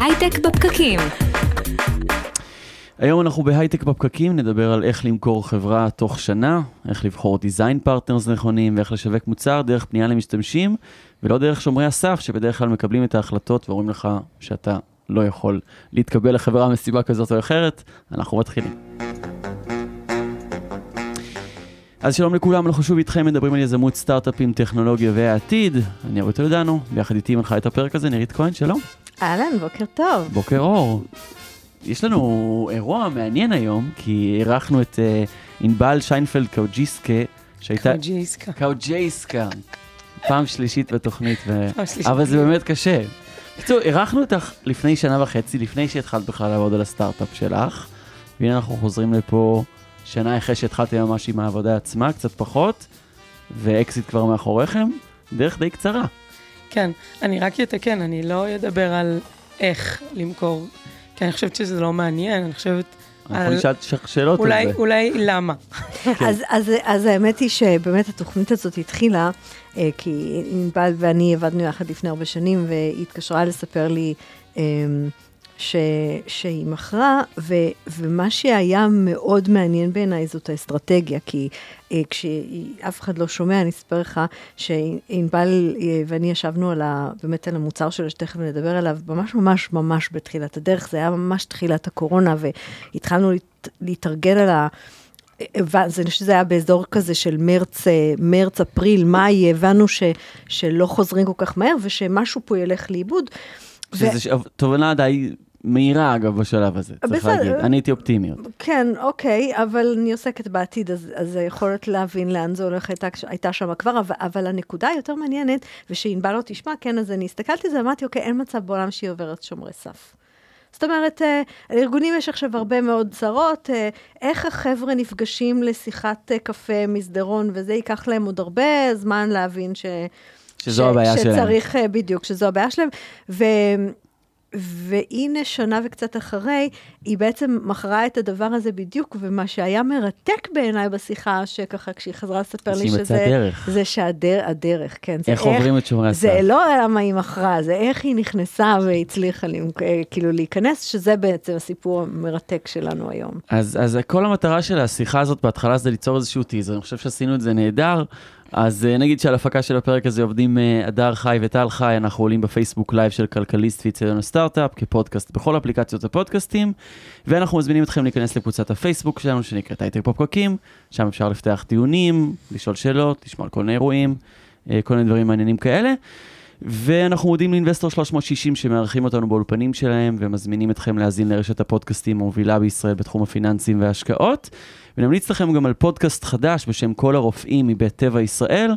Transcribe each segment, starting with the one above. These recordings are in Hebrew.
הייטק בפקקים. היום אנחנו בהייטק בפקקים, נדבר על איך למכור חברה תוך שנה, איך לבחור design partners נכונים ואיך לשווק מוצר דרך פנייה למשתמשים, ולא דרך שומרי הסף שבדרך כלל מקבלים את ההחלטות ואומרים לך שאתה לא יכול להתקבל לחברה מסיבה כזאת או אחרת. אנחנו מתחילים. אז שלום לכולם, אנחנו שוב איתכם מדברים על יזמות סטארט-אפים, טכנולוגיה והעתיד. אני אורית אלדנו, ביחד איתי מנחה את הפרק הזה, נירית כהן, שלום. אהלן, בוקר טוב. בוקר אור. יש לנו אירוע מעניין היום, כי אירחנו את uh, ענבל שיינפלד קאוג'יסקה, שהייתה... קאוג'יסקה. קאוג'יסקה. פעם שלישית בתוכנית, ו... שלישית. אבל זה באמת קשה. בקיצור, אירחנו אותך לפני שנה וחצי, לפני שהתחלת בכלל לעבוד על הסטארט-אפ שלך, והנה אנחנו חוזרים לפה שנה אחרי שהתחלתם ממש עם העבודה עצמה, קצת פחות, ואקזיט כבר מאחוריכם, דרך די קצרה. כן, אני רק אתקן, אני לא אדבר על איך למכור, כי אני חושבת שזה לא מעניין, אני חושבת... אנחנו נשאל שאלות על אולי, זה. אולי למה. אז, אז, אז האמת היא שבאמת התוכנית הזאת התחילה, אה, כי ענבל ואני עבדנו יחד לפני הרבה שנים, והיא התקשרה לספר לי אה, ש, שהיא מכרה, ו, ומה שהיה מאוד מעניין בעיניי זאת האסטרטגיה, כי אה, כשאף אחד לא שומע, אני אספר לך שענבל אה, ואני ישבנו על ה, באמת על המוצר שלו, שתכף נדבר עליו, ממש ממש ממש בתחילת הדרך, זה היה ממש תחילת הקורונה, והתחלנו להת, להתארגן על ה... אני חושבת שזה היה באזור כזה של מרץ, אה, מרץ, אפריל, מאי, הבנו ש, שלא חוזרים כל כך מהר ושמשהו פה ילך לאיבוד. ו- שזה ש- תובנה די מהירה, אגב, בשלב הזה, צריך בסדר. להגיד. אני הייתי אופטימי. עוד. כן, אוקיי, אבל אני עוסקת בעתיד, אז, אז היכולת להבין לאן זה הולך הייתה, הייתה שם כבר, אבל, אבל הנקודה היותר מעניינת, ושענבל לא תשמע, כן, אז אני הסתכלתי על זה, אמרתי, אוקיי, אין מצב בעולם שהיא עוברת שומרי סף. זאת אומרת, אה, לארגונים יש עכשיו הרבה מאוד צרות, אה, איך החבר'ה נפגשים לשיחת אה, קפה, מסדרון, וזה ייקח להם עוד הרבה זמן להבין ש... שזו ש- הבעיה שלהם. שצריך, בדיוק, שזו הבעיה שלהם. ו... והנה, שנה וקצת אחרי, היא בעצם מכרה את הדבר הזה בדיוק, ומה שהיה מרתק בעיניי בשיחה, שככה, כשהיא חזרה לספר לי שהיא מצאה שזה... דרך. זה שהדרך, הדרך, כן. זה איך עוברים את שומרי הסף. זה לא למה היא מכרה, זה איך היא נכנסה והצליחה למק- אה, כאילו להיכנס, שזה בעצם הסיפור המרתק שלנו היום. אז, אז כל המטרה של השיחה הזאת בהתחלה זה ליצור איזשהו teaser, אני חושב שעשינו את זה נהדר. אז אה, נגיד שעל הפקה של הפרק הזה עובדים אה, הדר חי וטל חי, אנחנו עולים בפייסבוק live של כלכליסט ואצטדיון הסטארט-אפ כפודקאסט בכל אפליקציות הפודקאסטים, ואנחנו מזמינים אתכם להיכנס לקבוצת הפייסבוק שלנו שנקראת הייטק בפקקים, שם אפשר לפתח דיונים, לשאול שאלות, לשמוע על כל מיני אירועים, אה, כל מיני דברים מעניינים כאלה. ואנחנו מודים לאינבסטור 360 שמארחים אותנו באולפנים שלהם ומזמינים אתכם להאזין לרשת הפודקאסטים המובילה בישראל בתחום הפיננסים וההשקעות. ונמליץ לכם גם על פודקאסט חדש בשם כל הרופאים מבית טבע ישראל,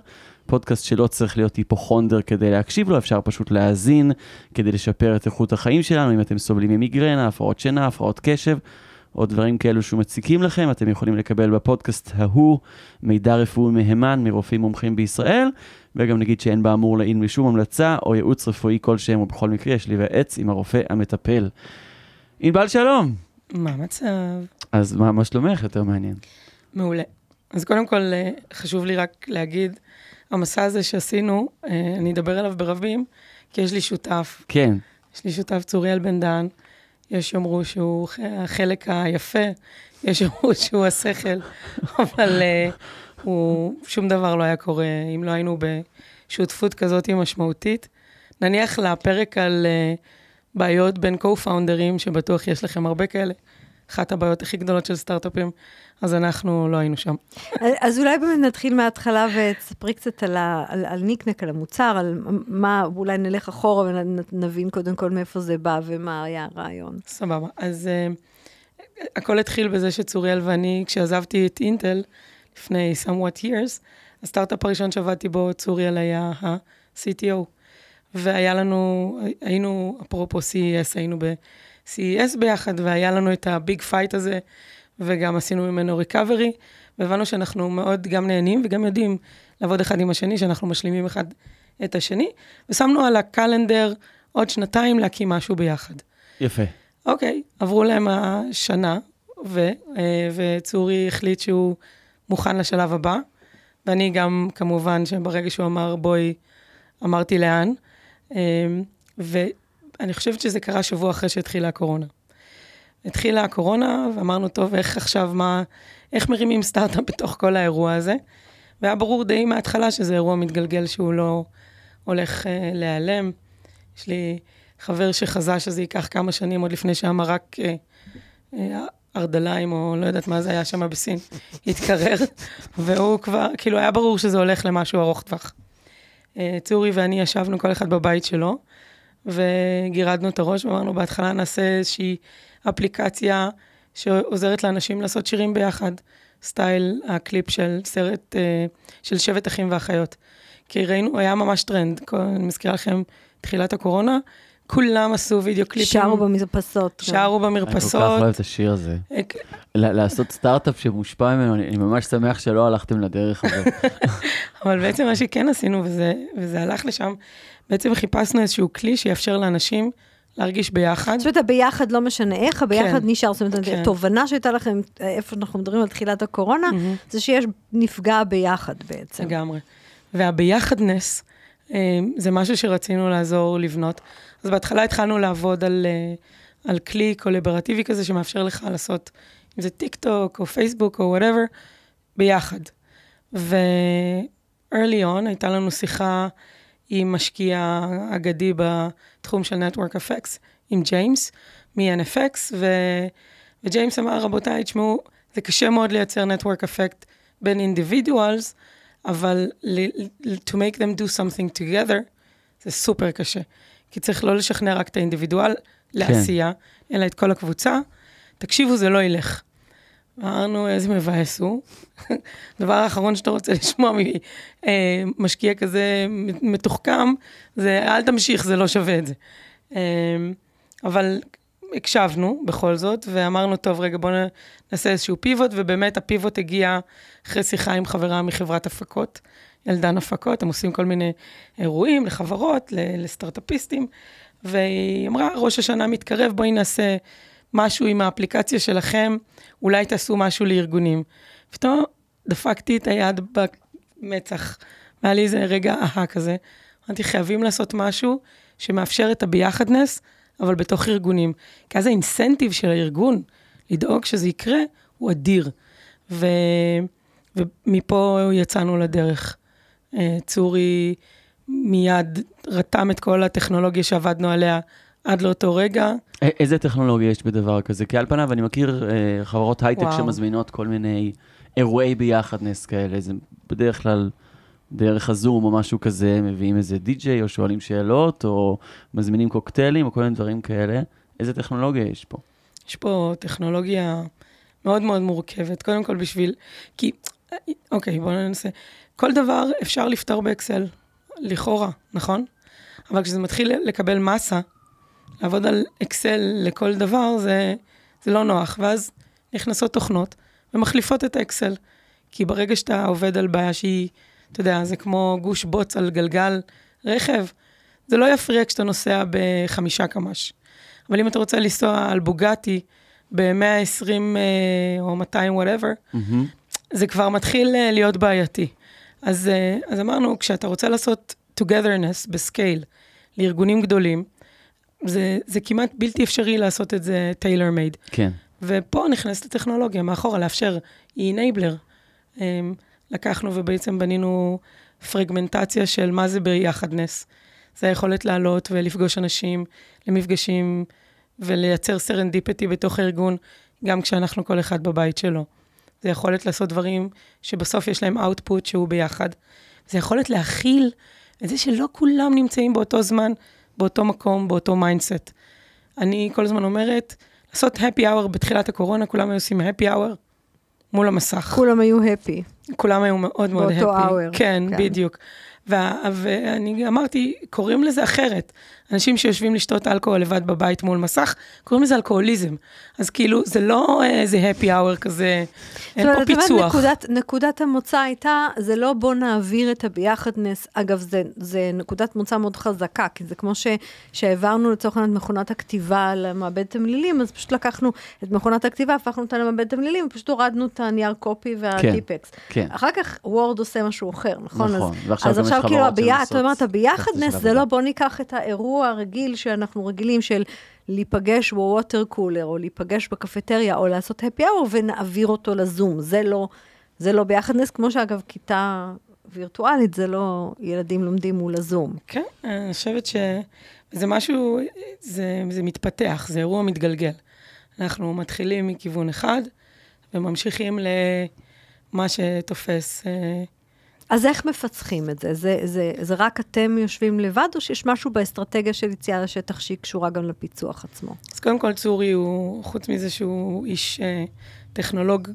פודקאסט שלא צריך להיות היפוכונדר כדי להקשיב לו, אפשר פשוט להאזין כדי לשפר את איכות החיים שלנו, אם אתם סובלים ממיגרנה, הפרעות שינה, הפרעות קשב. או דברים כאלו שמציקים לכם, אתם יכולים לקבל בפודקאסט ההוא מידע רפואי מהימן מרופאים מומחים בישראל, וגם נגיד שאין באמור לעיל משום המלצה או ייעוץ רפואי כלשהם, ובכל מקרה יש להיוועץ עם הרופא המטפל. ענבל שלום. מה המצב? אז מה, מה שלומך יותר מעניין? מעולה. אז קודם כל, אה, חשוב לי רק להגיד, המסע הזה שעשינו, אה, אני אדבר עליו ברבים, כי יש לי שותף, כן, יש לי שותף צוריאל בן דן, יש יאמרו שהוא החלק היפה, יש יאמרו שהוא השכל, אבל אה, הוא, שום דבר לא היה קורה אם לא היינו בשותפות כזאת משמעותית. נניח לפרק על אה, בעיות בין co-founders, שבטוח יש לכם הרבה כאלה, אחת הבעיות הכי גדולות של סטארט-אפים, אז אנחנו לא היינו שם. אז אולי באמת נתחיל מההתחלה ותספרי קצת על, ה, על, על ניקנק, על המוצר, על מה, אולי נלך אחורה ונבין קודם כל מאיפה זה בא ומה היה הרעיון. סבבה. אז uh, הכל התחיל בזה שצוריאל ואני, כשעזבתי את אינטל לפני somewhat years, הסטארט-אפ הראשון שעבדתי בו, צוריאל היה ה-CTO. והיה לנו, היינו, אפרופו CES, היינו ב-CES ביחד, והיה לנו את ה-big fight הזה, וגם עשינו ממנו ריקאברי, והבנו שאנחנו מאוד גם נהנים וגם יודעים לעבוד אחד עם השני, שאנחנו משלימים אחד את השני, ושמנו על הקלנדר עוד שנתיים להקים משהו ביחד. יפה. אוקיי, עברו להם השנה, ו, אה, וצורי החליט שהוא מוכן לשלב הבא, ואני גם, כמובן, שברגע שהוא אמר בואי, אמרתי לאן. אה, אני חושבת שזה קרה שבוע אחרי שהתחילה הקורונה. התחילה הקורונה, ואמרנו, טוב, איך עכשיו, מה, איך מרימים סטארט-אפ בתוך כל האירוע הזה? והיה ברור די מההתחלה שזה אירוע מתגלגל שהוא לא הולך אה, להיעלם. יש לי חבר שחזה שזה ייקח כמה שנים עוד לפני שהמרק אה, אה, ארדליים, או לא יודעת מה זה היה שם בסין, התקרר, והוא כבר, כאילו, היה ברור שזה הולך למשהו ארוך טווח. אה, צורי ואני ישבנו כל אחד בבית שלו, וגירדנו את הראש, ואמרנו, בהתחלה נעשה איזושהי אפליקציה שעוזרת לאנשים לעשות שירים ביחד, סטייל הקליפ של סרט, אה, של שבט אחים ואחיות. כי ראינו, היה ממש טרנד, אני מזכירה לכם, תחילת הקורונה, כולם עשו וידאו קליפים. שרו במרפסות. שרו במרפסות. אני כל כך אוהב את השיר הזה. לעשות סטארט-אפ שמושפע ממנו, אני ממש שמח שלא הלכתם לדרך הזאת. אבל בעצם מה שכן עשינו, וזה, וזה הלך לשם, בעצם חיפשנו איזשהו כלי שיאפשר לאנשים להרגיש ביחד. זאת אומרת, הביחד לא משנה איך, הביחד כן, נשאר. זאת אומרת, כן. התובנה שהייתה לכם, איפה אנחנו מדברים על תחילת הקורונה, mm-hmm. זה שיש נפגע ביחד בעצם. לגמרי. והביחדנס, אה, זה משהו שרצינו לעזור לבנות. אז בהתחלה התחלנו לעבוד על, אה, על כלי קולברטיבי כזה, שמאפשר לך לעשות, אם זה טיק טוק או פייסבוק או whatever, ביחד. ו-early on הייתה לנו שיחה עם משקיע אגדי בתחום של Network Effects, עם ג'יימס, מ-NFX, ו... וג'יימס אמר, רבותיי, תשמעו, זה קשה מאוד לייצר Network Effect בין individuals, אבל to make them do something together, זה סופר קשה. כי צריך לא לשכנע רק את האינדיבידואל כן. לעשייה, אלא את כל הקבוצה. תקשיבו, זה לא ילך. אמרנו, איזה מבאס הוא. הדבר האחרון שאתה רוצה לשמוע ממשקיע כזה מתוחכם, זה אל תמשיך, זה לא שווה את זה. אמ, אבל הקשבנו בכל זאת, ואמרנו, טוב, רגע, בואו נעשה איזשהו פיבוט, ובאמת הפיבוט הגיע אחרי שיחה עם חברה מחברת הפקות, ילדן הפקות, הם עושים כל מיני אירועים לחברות, לסטארט-אפיסטים, והיא אמרה, ראש השנה מתקרב, בואי נעשה משהו עם האפליקציה שלכם, אולי תעשו משהו לארגונים. פתאום דפקתי את היד במצח, והיה לי איזה רגע אהה כזה. אמרתי, חייבים לעשות משהו שמאפשר את הביחדנס, אבל בתוך ארגונים. כי אז האינסנטיב של הארגון לדאוג שזה יקרה, הוא אדיר. ו... ומפה יצאנו לדרך. אה, צורי מיד רתם את כל הטכנולוגיה שעבדנו עליה עד לאותו רגע. איזה טכנולוגיה יש בדבר כזה? כי על פניו אני מכיר אה, חברות הייטק וואו. שמזמינות כל מיני אירועי ביחדנס כאלה, זה בדרך כלל דרך הזום או משהו כזה, מביאים איזה די-ג'יי או שואלים שאלות, או מזמינים קוקטיילים או כל מיני דברים כאלה. איזה טכנולוגיה יש פה? יש פה טכנולוגיה מאוד מאוד מורכבת. קודם כל בשביל, כי, אוקיי, בואו ננסה. כל דבר אפשר לפתור באקסל, לכאורה, נכון? אבל כשזה מתחיל לקבל מסה, לעבוד על אקסל לכל דבר, זה, זה לא נוח. ואז נכנסות תוכנות ומחליפות את האקסל. כי ברגע שאתה עובד על בעיה שהיא, אתה יודע, זה כמו גוש בוץ על גלגל רכב, זה לא יפריע כשאתה נוסע בחמישה קמ"ש. אבל אם אתה רוצה לנסוע על בוגטי ב-120 אה, או 200 whatever, mm-hmm. זה כבר מתחיל אה, להיות בעייתי. אז, אה, אז אמרנו, כשאתה רוצה לעשות togetherness ב-scale לארגונים גדולים, זה, זה כמעט בלתי אפשרי לעשות את זה tailor made. כן. ופה נכנסת הטכנולוגיה מאחורה, לאפשר, enabler. אמ, לקחנו ובעצם בנינו פרגמנטציה של מה זה ביחדנס. זה היכולת לעלות ולפגוש אנשים למפגשים ולייצר serendipity בתוך הארגון, גם כשאנחנו כל אחד בבית שלו. זה יכולת לעשות דברים שבסוף יש להם output שהוא ביחד. זה יכולת להכיל את זה שלא כולם נמצאים באותו זמן באותו מקום, באותו mindset. אני כל הזמן אומרת, לעשות happy hour בתחילת הקורונה, כולם היו עושים happy hour מול המסך. כולם היו happy. כולם היו מאוד מאוד happy. באותו hour. כן, כן. בדיוק. ואני אמרתי, קוראים לזה אחרת. אנשים שיושבים לשתות אלכוהול לבד בבית מול מסך, קוראים לזה אלכוהוליזם. אז כאילו, זה לא איזה happy hour כזה, אין פה פיצוח. זאת אומרת, נקודת, נקודת המוצא הייתה, זה לא בוא נעביר את הביחדנס. אגב, זה, זה נקודת מוצא מאוד חזקה, כי זה כמו ש, שהעברנו לצורך העניין את מכונת הכתיבה למעבד תמלילים, אז פשוט לקחנו את מכונת הכתיבה, הפכנו אותה למעבד תמלילים, ופשוט הורדנו את הנייר קופי והטיפקס. כן, כן. אחר כך וורד עושה משהו אחר, נכון? נכון, אז, ועכשיו אז עכשיו כאילו, הביח, את אומרת, הביחדנס זה לא בוא ניקח את האירוע. השבוע הרגיל שאנחנו רגילים של להיפגש בווטר קולר, או להיפגש בקפטריה, או לעשות happy hour, ונעביר אותו לזום. זה לא, זה לא ביחדנס, כמו שאגב, כיתה וירטואלית, זה לא ילדים לומדים מול הזום. כן, אני חושבת שזה משהו, זה, זה מתפתח, זה אירוע מתגלגל. אנחנו מתחילים מכיוון אחד, וממשיכים למה שתופס. אה, אז איך מפצחים את זה? זה, זה? זה רק אתם יושבים לבד, או שיש משהו באסטרטגיה של יציאה לשטח שהיא קשורה גם לפיצוח עצמו? אז קודם כל, צורי הוא, חוץ מזה שהוא איש אה, טכנולוג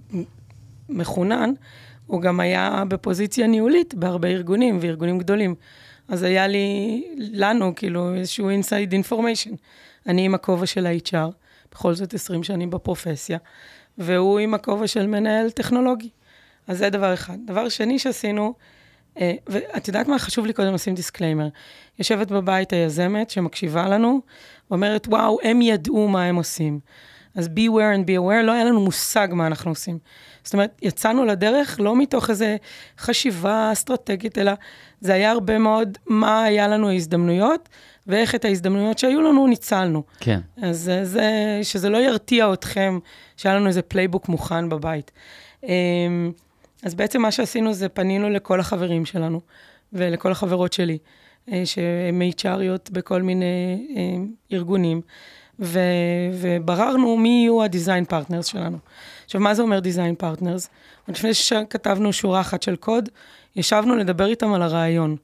מחונן, הוא גם היה בפוזיציה ניהולית בהרבה ארגונים, וארגונים גדולים. אז היה לי, לנו, כאילו, איזשהו inside information. אני עם הכובע של ה-HR, בכל זאת 20 שנים בפרופסיה, והוא עם הכובע של מנהל טכנולוגי. אז זה דבר אחד. דבר שני שעשינו, אה, ואת יודעת מה? חשוב לי קודם לשים disclaimer. יושבת בבית היזמת שמקשיבה לנו, ואומרת, וואו, הם ידעו מה הם עושים. אז be aware and be aware, לא היה לנו מושג מה אנחנו עושים. זאת אומרת, יצאנו לדרך לא מתוך איזו חשיבה אסטרטגית, אלא זה היה הרבה מאוד מה היה לנו ההזדמנויות, ואיך את ההזדמנויות שהיו לנו ניצלנו. כן. אז זה, שזה לא ירתיע אתכם שהיה לנו איזה playbook מוכן בבית. אז בעצם מה שעשינו זה פנינו לכל החברים שלנו ולכל החברות שלי, אה, שהן HRיות בכל מיני אה, ארגונים, ו, ובררנו מי יהיו ה-design partners שלנו. עכשיו, מה זה אומר design partners? לפני שכתבנו שורה אחת של קוד, ישבנו לדבר איתם על הרעיון,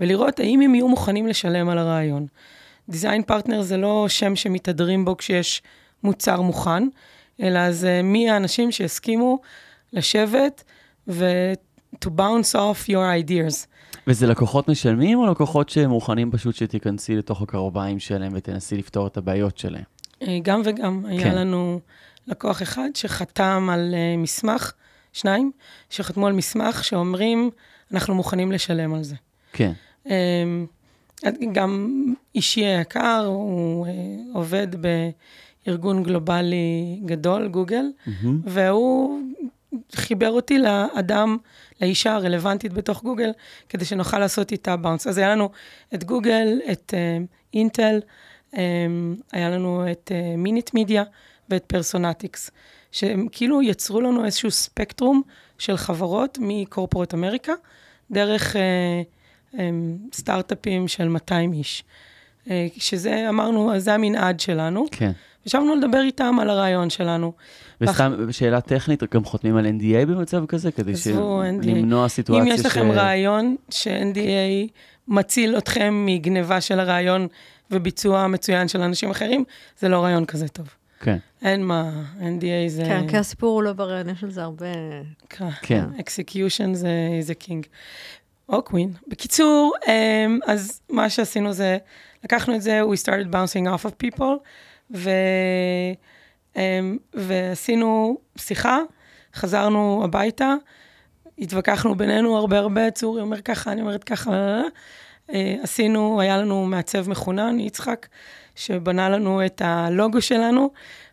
ולראות האם הם יהיו מוכנים לשלם על הרעיון. design partner זה לא שם שמתהדרים בו כשיש מוצר מוכן, אלא זה מי האנשים שהסכימו לשבת ו- to bounce off your ideas. וזה לקוחות משלמים או לקוחות שמוכנים פשוט שתיכנסי לתוך הקרביים שלהם ותנסי לפתור את הבעיות שלהם? אה, גם וגם. כן. היה לנו לקוח אחד שחתם על uh, מסמך, שניים, שחתמו על מסמך שאומרים, אנחנו מוכנים לשלם על זה. כן. Um, גם אישי היקר, הוא uh, עובד בארגון גלובלי גדול, גוגל, mm-hmm. והוא חיבר אותי לאדם, לאישה הרלוונטית בתוך גוגל, כדי שנוכל לעשות איתה bounce. אז היה לנו את גוגל, את אינטל, uh, um, היה לנו את Minute uh, Media ואת Personetics, שהם כאילו יצרו לנו איזשהו ספקטרום של חברות מקורפורט אמריקה, דרך uh, um, סטארט-אפים של 200 איש. Uh, שזה, אמרנו, זה המנעד שלנו. כן. ישבנו לדבר איתם על הרעיון שלנו. וסתם ואח... שאלה טכנית, גם חותמים על NDA במצב כזה, כדי למנוע סיטואציה ש... אם יש לכם ש... רעיון ש-NDA מציל אתכם מגניבה של הרעיון וביצוע מצוין של אנשים אחרים, זה לא רעיון כזה טוב. כן. אין מה, NDA זה... כן, כי הסיפור הוא לא ברעיון, יש לזה הרבה... כן. כן. execution זה, זה קינג. או קווין. בקיצור, אמ, אז מה שעשינו זה, לקחנו את זה, we started bouncing off of people, ו... אמ, ועשינו שיחה, חזרנו הביתה, התווכחנו בינינו הרבה הרבה, צורי אומר ככה, אני אומרת ככה, אה, עשינו, היה לנו מעצב מחונן, יצחק, שבנה לנו את הלוגו שלנו,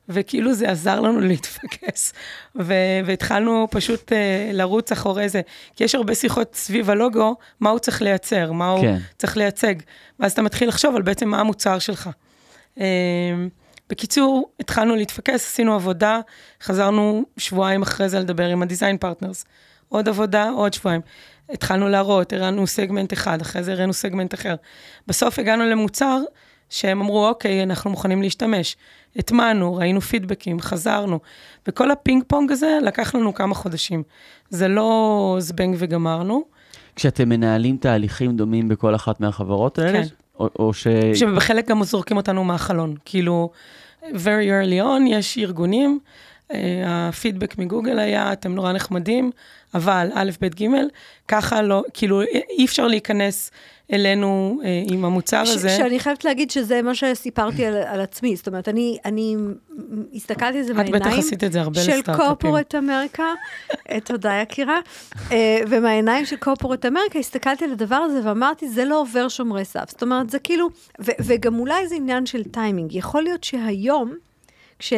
וכאילו זה עזר לנו להתפקס. ו- והתחלנו פשוט uh, לרוץ אחורי זה. כי יש הרבה שיחות סביב הלוגו, מה הוא צריך לייצר, מה הוא כן. צריך לייצג. ואז אתה מתחיל לחשוב על בעצם מה המוצר שלך. Uh, בקיצור, התחלנו להתפקס, עשינו עבודה, חזרנו שבועיים אחרי זה לדבר עם הדיזיין פרטנרס. עוד עבודה, עוד שבועיים. התחלנו להראות, הראינו סגמנט אחד, אחרי זה הראינו סגמנט אחר. בסוף הגענו למוצר שהם אמרו, אוקיי, אנחנו מוכנים להשתמש. הטמענו, ראינו פידבקים, חזרנו. וכל הפינג פונג הזה לקח לנו כמה חודשים. זה לא זבנג וגמרנו. כשאתם מנהלים תהליכים דומים בכל אחת מהחברות האלה? כן. או, או ש... שבחלק גם זורקים אותנו מהחלון. כאילו, very early on יש ארגונים, הפידבק מגוגל היה, אתם נורא נחמדים, אבל א', ב', ג', ככה לא, כאילו, אי אפשר להיכנס אלינו אה, עם המוצר ש- הזה. שאני חייבת להגיד שזה מה שסיפרתי על, על עצמי. זאת אומרת, אני, אני הסתכלתי על זה בעיניים... את בטח עשית את זה הרבה לסטארט-אפים. של corporate America, תודה יקירה, אה, ומהעיניים של corporate America הסתכלתי על הדבר הזה ואמרתי, זה לא עובר שומרי סף. זאת אומרת, זה כאילו, ו- וגם אולי זה עניין של טיימינג. יכול להיות שהיום, כש...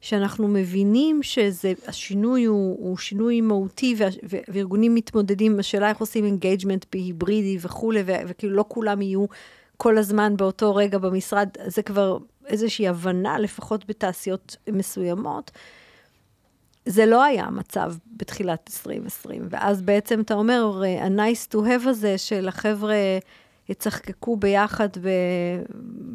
שאנחנו מבינים שהשינוי הוא, הוא שינוי מהותי, וה, וארגונים מתמודדים, השאלה איך עושים engagement בהיברידי וכולי, וכאילו לא כולם יהיו כל הזמן באותו רגע במשרד, זה כבר איזושהי הבנה, לפחות בתעשיות מסוימות. זה לא היה המצב בתחילת 2020, ואז בעצם אתה אומר, ה-nice to have הזה של החבר'ה יצחקקו ביחד ב,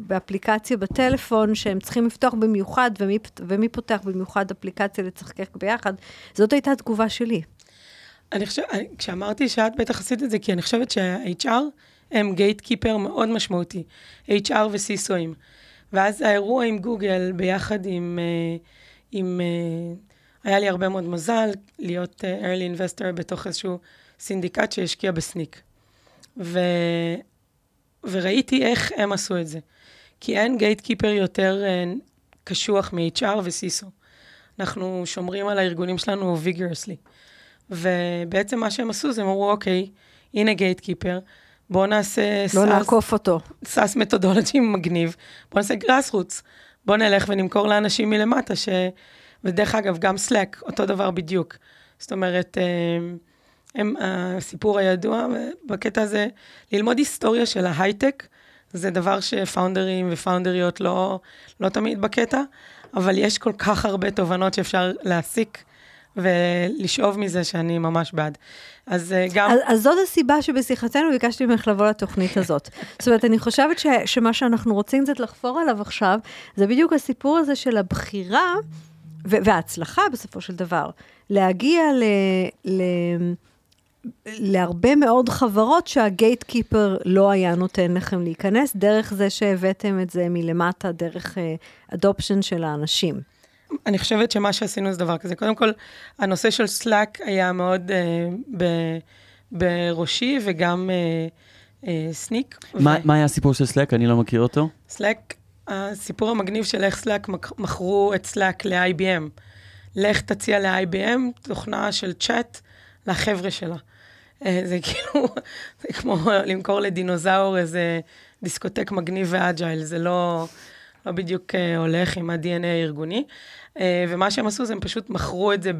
באפליקציה בטלפון, שהם צריכים לפתוח במיוחד, ומי, ומי פותח במיוחד אפליקציה לצחקק ביחד, זאת הייתה התגובה שלי. אני חושבת, כשאמרתי שאת בטח עשית את זה, כי אני חושבת שה-HR הם gatekeeper מאוד משמעותי, HR ו-CISO ים. ואז האירוע עם גוגל ביחד עם, אה, עם, אה, היה לי הרבה מאוד מזל להיות אה, early investor בתוך איזשהו סינדיקט שהשקיע ב-Snyk. ו, וראיתי איך הם עשו את זה. כי אין gatekeeper יותר קשוח מ-HR ו-CISO. אנחנו שומרים על הארגונים שלנו vigorously. ובעצם מה שהם עשו זה הם אמרו, אוקיי, הנה gatekeeper, בואו נעשה... לא נעקוף אותו. SaaS מתודולוגי מגניב, בואו נעשה grassroots. בואו נלך ונמכור לאנשים מלמטה, ש... ודרך אגב, גם סלאק, אותו דבר בדיוק. זאת אומרת, אה, הם, הסיפור הידוע בקטע הזה, ללמוד היסטוריה של ההייטק, זה דבר שפאונדרים ופאונדריות לא, לא תמיד בקטע, אבל יש כל כך הרבה תובנות שאפשר להסיק ולשאוב מזה שאני ממש בעד. אז אה, גם... אז, אז זאת הסיבה שבשיחתנו ביקשתי ממך לבוא לתוכנית הזאת. זאת אומרת, אני חושבת ש, שמה שאנחנו רוצים קצת לחפור עליו עכשיו, זה בדיוק הסיפור הזה של הבחירה, וההצלחה בסופו של דבר, להגיע ל... ל להרבה מאוד חברות שהגייט קיפר לא היה נותן לכם להיכנס, דרך זה שהבאתם את זה מלמטה, דרך adoption אה, של האנשים. אני חושבת שמה שעשינו זה דבר כזה. קודם כל, הנושא של סלאק היה מאוד אה, ב, בראשי, וגם אה, אה, סניק. מה, ו... מה היה הסיפור של סלאק? אני לא מכיר אותו. סלאק, הסיפור המגניב של איך סלאק מכרו את סלאק ל-IBM. לך תציע ל-IBM תוכנה של צ'אט לחבר'ה שלה. אה, זה כאילו, זה כמו למכור לדינוזאור איזה דיסקוטק מגניב ואג'ייל, זה לא, לא בדיוק uh, הולך עם ה-DNA הארגוני. אה, ומה שהם עשו זה הם פשוט מכרו את זה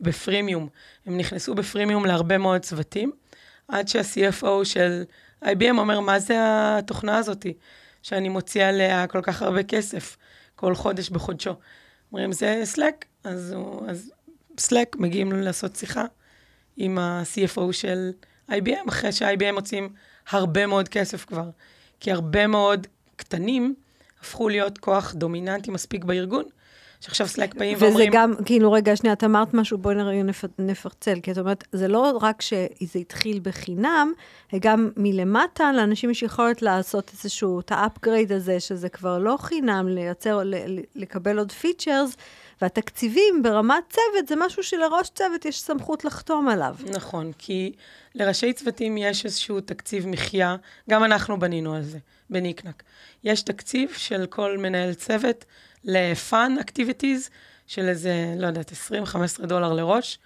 בפרימיום. הם נכנסו בפרימיום להרבה מאוד צוותים, עד שה-CFO של IBM אומר, מה זה התוכנה הזאתי, שאני מוציא עליה כל כך הרבה כסף, כל חודש בחודשו. אומרים, זה Slack, אז, אז Slack מגיעים לעשות שיחה עם ה-CFO של IBM, אחרי שה-IBM מוצאים הרבה מאוד כסף כבר. כי הרבה מאוד קטנים הפכו להיות כוח דומיננטי מספיק בארגון, שעכשיו סלאק באים וזה ואומרים... וזה גם, כאילו, רגע, שנייה, את אמרת משהו, בואי נראה, נפ, נפרצל, כי את אומרת, זה לא רק שזה התחיל בחינם, גם מלמטה, לאנשים יש יכולת לעשות איזשהו, את ה upgrade הזה, שזה כבר לא חינם, לייצר, לקבל עוד features, והתקציבים ברמת צוות זה משהו שלראש צוות יש סמכות לחתום עליו. נכון, כי לראשי צוותים יש איזשהו תקציב מחיה, גם אנחנו בנינו על זה, בניקנק. יש תקציב של כל מנהל צוות ל-fun activities של איזה, לא יודעת, 20-15 דולר לראש,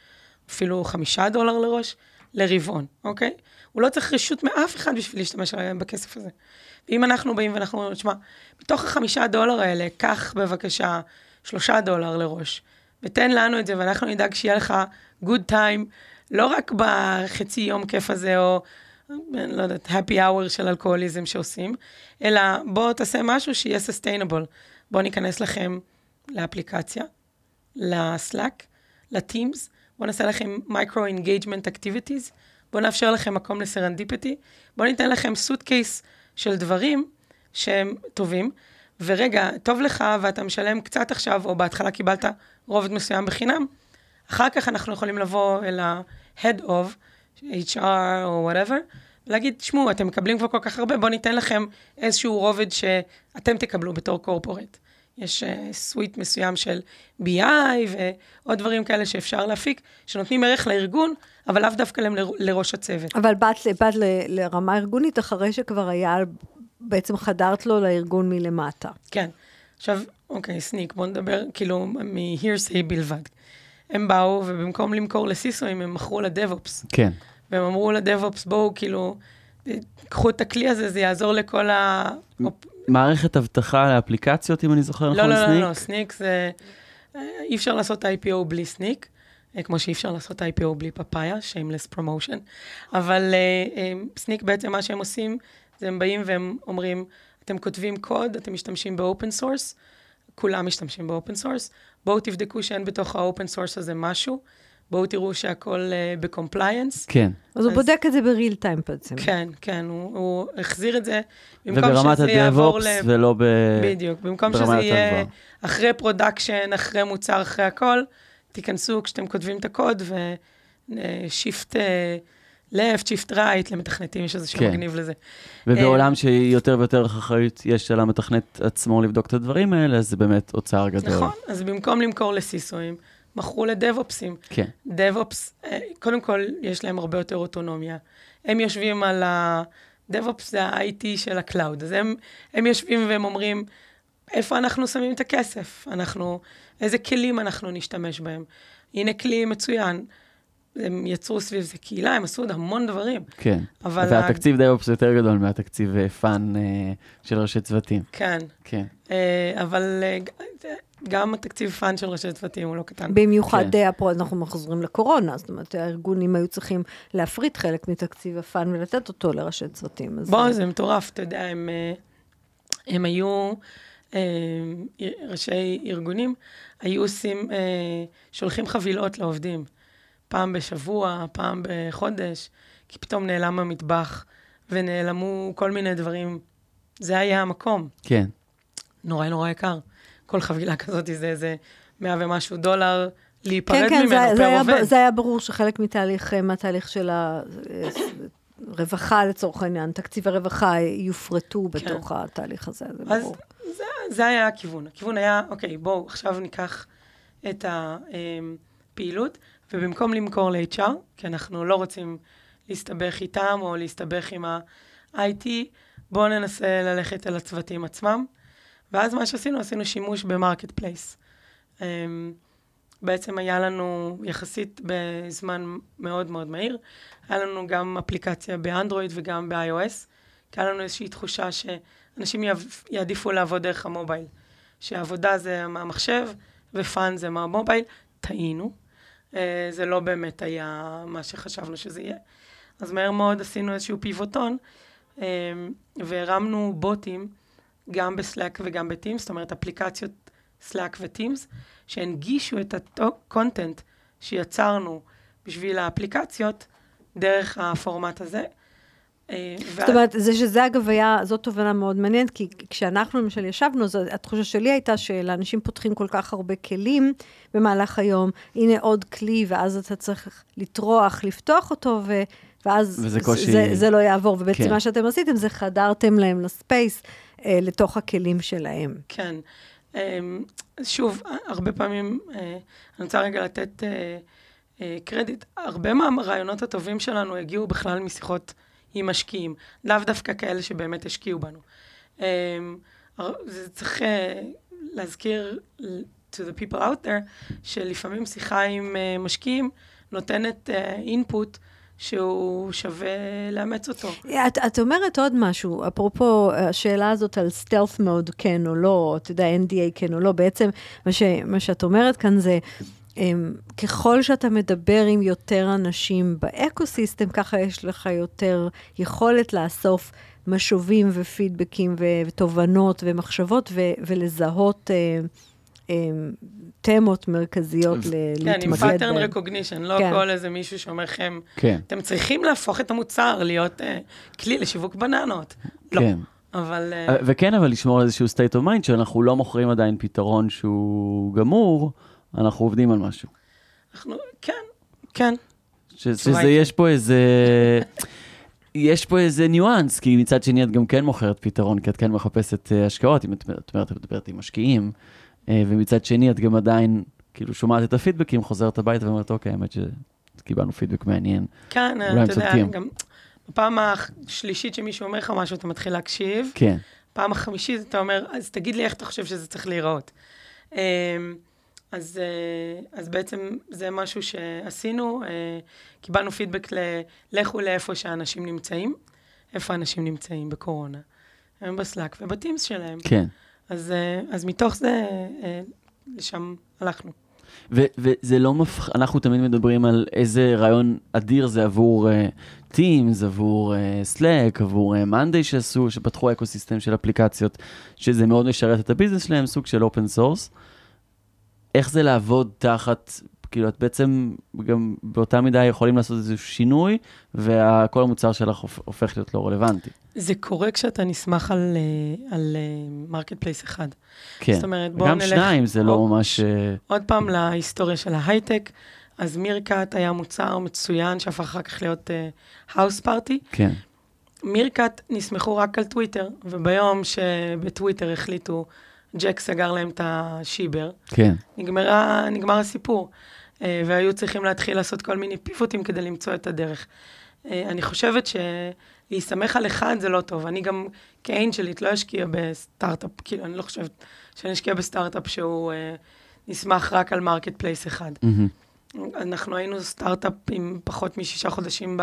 אפילו 5 דולר לראש, לרבעון, אוקיי? הוא לא צריך רשות מאף אחד בשביל להשתמש בכסף הזה. ואם אנחנו באים ואנחנו אומרים, תשמע, מתוך החמישה דולר האלה, קח בבקשה שלושה דולר לראש, ותן לנו את זה, ואנחנו נדאג שיהיה לך good time, לא רק בחצי יום כיף הזה, או, לא יודעת, happy hour של אלכוהוליזם שעושים, אלא בוא תעשה משהו שיהיה sustainable. בואו ניכנס לכם לאפליקציה, לסלאק, לטימס, בואו נעשה לכם micro engagement activities, בואו נאפשר לכם מקום ל serendipity, בואו ניתן לכם סוט קייס של דברים שהם טובים, ורגע, טוב לך ואתה משלם קצת עכשיו, או בהתחלה קיבלת רובד מסוים בחינם, אחר כך אנחנו יכולים לבוא אל ה-head of, HR או whatever, ולהגיד, תשמעו, אתם מקבלים כבר כל כך הרבה, בואו ניתן לכם איזשהו רובד שאתם תקבלו בתור קורפורט. יש סוויט uh, מסוים של BI ועוד דברים כאלה שאפשר להפיק, שנותנים ערך לארגון, אבל לאו דווקא להם לראש הצוות. אבל באת, באת ל, לרמה ארגונית אחרי שכבר היה, בעצם חדרת לו לארגון מלמטה. כן. עכשיו, אוקיי, סניק, בואו נדבר כאילו מ-hearsay בלבד. הם באו, ובמקום למכור לסיסואים, הם מכרו לדב-אופס. כן. והם אמרו לדב-אופס, בואו, כאילו, קחו את הכלי הזה, זה יעזור לכל ה... מערכת אבטחה לאפליקציות, אם אני זוכר נכון, לא, סניק? לא, לא, לא, סניק זה... אי אפשר לעשות IPO בלי סניק, אה, כמו שאי אפשר לעשות IPO בלי פאפאיה, shameless promotion. אבל אה, סניק בעצם מה שהם עושים, אז הם באים והם אומרים, אתם כותבים קוד, אתם משתמשים ב open source, כולם משתמשים ב open source, בואו תבדקו שאין בתוך ה open source הזה משהו, בואו תראו שהכל אה, ב compliance. כן. אז הוא בודק את זה ב real time בעצם. כן, כן, הוא, הוא החזיר את זה, וברמת ה DevOps. ולא ב... בדיוק, במקום שזה יותר יהיה. אחרי production, אחרי מוצר, אחרי הכל, תיכנסו כשאתם כותבים את הקוד ו shift left, shift right, למתכנתים יש איזה כן. מגניב לזה. ובעולם שיותר ויותר אחריות יש על המתכנת עצמו לבדוק את הדברים האלה, אז זה באמת אוצר גדול. נכון, אז במקום למכור ל CISO ים, מכרו ל DevOps ים. כן, DevOps, אה, קודם כל, יש להם הרבה יותר אוטונומיה. הם יושבים על ה... DevOps זה ה-IT של ה cloud, אז הם, הם יושבים והם אומרים, איפה אנחנו שמים את הכסף? אנחנו, איזה כלים אנחנו נשתמש בהם? הנה כלי מצוין. הם יצרו סביב זה קהילה, הם עשו עוד המון דברים. כן. אבל... והתקציב DevOps יותר גדול מהתקציב אה, fun אה, של ראשי צוותים. כן, כן. אבל גם התקציב fun של ראשי צוותים הוא לא קטן. במיוחד כן. אה, הפרו- אנחנו מחזורים לקורונה, זאת אומרת, הארגונים היו צריכים להפריט חלק מתקציב הפאן ולתת אותו לראשי צוותים. אז- בוא, זה מטורף, אתה יודע, הם, אה, הם היו, אה, ראשי ארגונים, היו עושים, אה, שולחים חבילות לעובדים, פעם בשבוע, פעם בחודש, כי פתאום נעלם המטבח ונעלמו כל מיני דברים. זה היה המקום, כן. נורא נורא יקר. כל חבילה כזאת זה איזה מאה ומשהו דולר להיפרד כן, כן, ממנו זה, פר זה, היה, עובד. זה היה ברור שחלק מתהליך, אה, מהתהליך של הרווחה לצורך העניין, תקציב הרווחה יופרטו בתוך התהליך הזה, זה כן. אז ברור. זה, זה היה הכיוון. הכיוון היה, אוקיי, בואו עכשיו ניקח את הפעילות, ובמקום למכור ל-HR, כי אנחנו לא רוצים להסתבך איתם או להסתבך עם ה-IT, בואו ננסה ללכת אל הצוותים עצמם. ואז מה שעשינו, עשינו שימוש ב marketplace. בעצם היה לנו יחסית בזמן מאוד מאוד מהיר, היה לנו גם אפליקציה באנדרואיד וגם ב-iOS, כי היה לנו איזושהי תחושה שאנשים יעדיפו לעבוד דרך ה mobile. שהעבודה זה מהמחשב ו fun זה מה mobile. טעינו. אה, זה לא באמת היה מה שחשבנו שזה יהיה. אז מהר מאוד עשינו איזשהו פיבוטון, אה, והרמנו בוטים גם בסלאק וגם בטימס, זאת אומרת אפליקציות סלאק וטימס, שהנגישו את ה content שיצרנו בשביל האפליקציות דרך הפורמט הזה. אה, זאת אומרת, זה שזה אגב היה, זאת תובנה מאוד מעניינת, כי כשאנחנו למשל ישבנו, זו, התחושה שלי הייתה שלאנשים פותחים כל כך הרבה כלים במהלך היום, הנה עוד כלי, ואז אתה צריך לטרוח, לפתוח אותו, ו, ואז וזה קושי- זה, זה לא יעבור. ובעצם כן. מה שאתם עשיתם זה חדרתם להם לספייס, לתוך הכלים שלהם. כן. אמ, שוב, הרבה פעמים, אה, אני רוצה רגע לתת אה, אה, קרדיט, הרבה מהרעיונות הטובים שלנו הגיעו בכלל משיחות עם משקיעים, לאו דווקא כאלה שבאמת השקיעו בנו. זה צריך אה, להזכיר to the people out there, שלפעמים שיחה עם אה, משקיעים נותנת input שהוא שווה לאמץ אותו. את, את אומרת עוד משהו, אפרופו השאלה הזאת על stealth mode, כן או לא, אתה יודע, NDA כן או לא, בעצם מה, ש, מה שאת אומרת כאן זה, הם, ככל שאתה מדבר עם יותר אנשים ב ecosystem, ככה יש לך יותר יכולת לאסוף משובים ופידבקים ותובנות ומחשבות ולזהות אה, אה, תמות מרכזיות ל- כן, עם להתמקד בהן. recognition, לא כן. כל איזה מישהו שאומר לכם, כן. אתם צריכים להפוך את המוצר להיות אה, כלי לשיווק בננות. לא, כן. אבל... אה, אה, וכן, אבל לשמור על איזשהו state of mind, שאנחנו לא מוכרים עדיין פתרון שהוא גמור, אנחנו עובדים על משהו. אנחנו, כן, כן. ש- שזה, יש פה איזה... יש פה איזה ניואנס, כי מצד שני את גם כן מוכרת פתרון, כי את כן מחפשת השקעות, אם את את אומרת, את מדברת עם משקיעים, ומצד שני את גם עדיין, כאילו, שומעת את הפידבקים, חוזרת הביתה ואומרת, אוקיי, האמת שקיבלנו פידבק מעניין. כן, הם אתה יודע. גם בפעם השלישית שמישהו אומר לך משהו, אתה מתחיל להקשיב. כן, פעם החמישית אתה אומר, אז תגיד לי איך אתה חושב שזה צריך להיראות. אמ, אז, אה, אז בעצם זה משהו שעשינו, אה, קיבלנו פידבק ל... לכו לאיפה שאנשים נמצאים, איפה אנשים נמצאים בקורונה. הם בסלאק ובטימס שלהם. כן. אז, אה, אז מתוך זה, אה, לשם הלכנו. וזה לא מפח... אנחנו תמיד מדברים על איזה רעיון אדיר זה עבור אה, Teams, עבור אה, Slack, עבור אה, Monday שעשו, שפתחו ecosystem של אפליקציות, שזה מאוד משרת את ה business שלהם, סוג של open source. איך זה לעבוד תחת כאילו, את בעצם גם באותה מידה יכולים לעשות איזשהו שינוי, וכל המוצר שלך הופך להיות לא רלוונטי. זה קורה כשאתה נסמך על, אה, על market אה, place אחד. כן, זאת אומרת, בואו נלך... גם שניים זה לא עוד, לא ממש... אה, עוד פעם להיסטוריה של ההייטק. אז מירקאט היה מוצר מצוין, שהפך אחר כך להיות House אה, party. כן. מירקאט נסמכו רק על טוויטר, וביום שבטוויטר החליטו, ג'ק סגר להם את השיבר, כן. נגמרה, נגמר הסיפור. אה, והיו צריכים להתחיל לעשות כל מיני פיבוטים כדי למצוא את הדרך. אה, אני חושבת שלהסתמך על אחד זה לא טוב. אני גם כאנג'לית לא אשקיע בסטארט-אפ, כאילו, אני לא חושבת שאני אשקיע בסטארט-אפ שהוא אה, נסמך רק על marketplace אחד. Mm-hmm. אנחנו היינו סטארט-אפ עם פחות משישה חודשים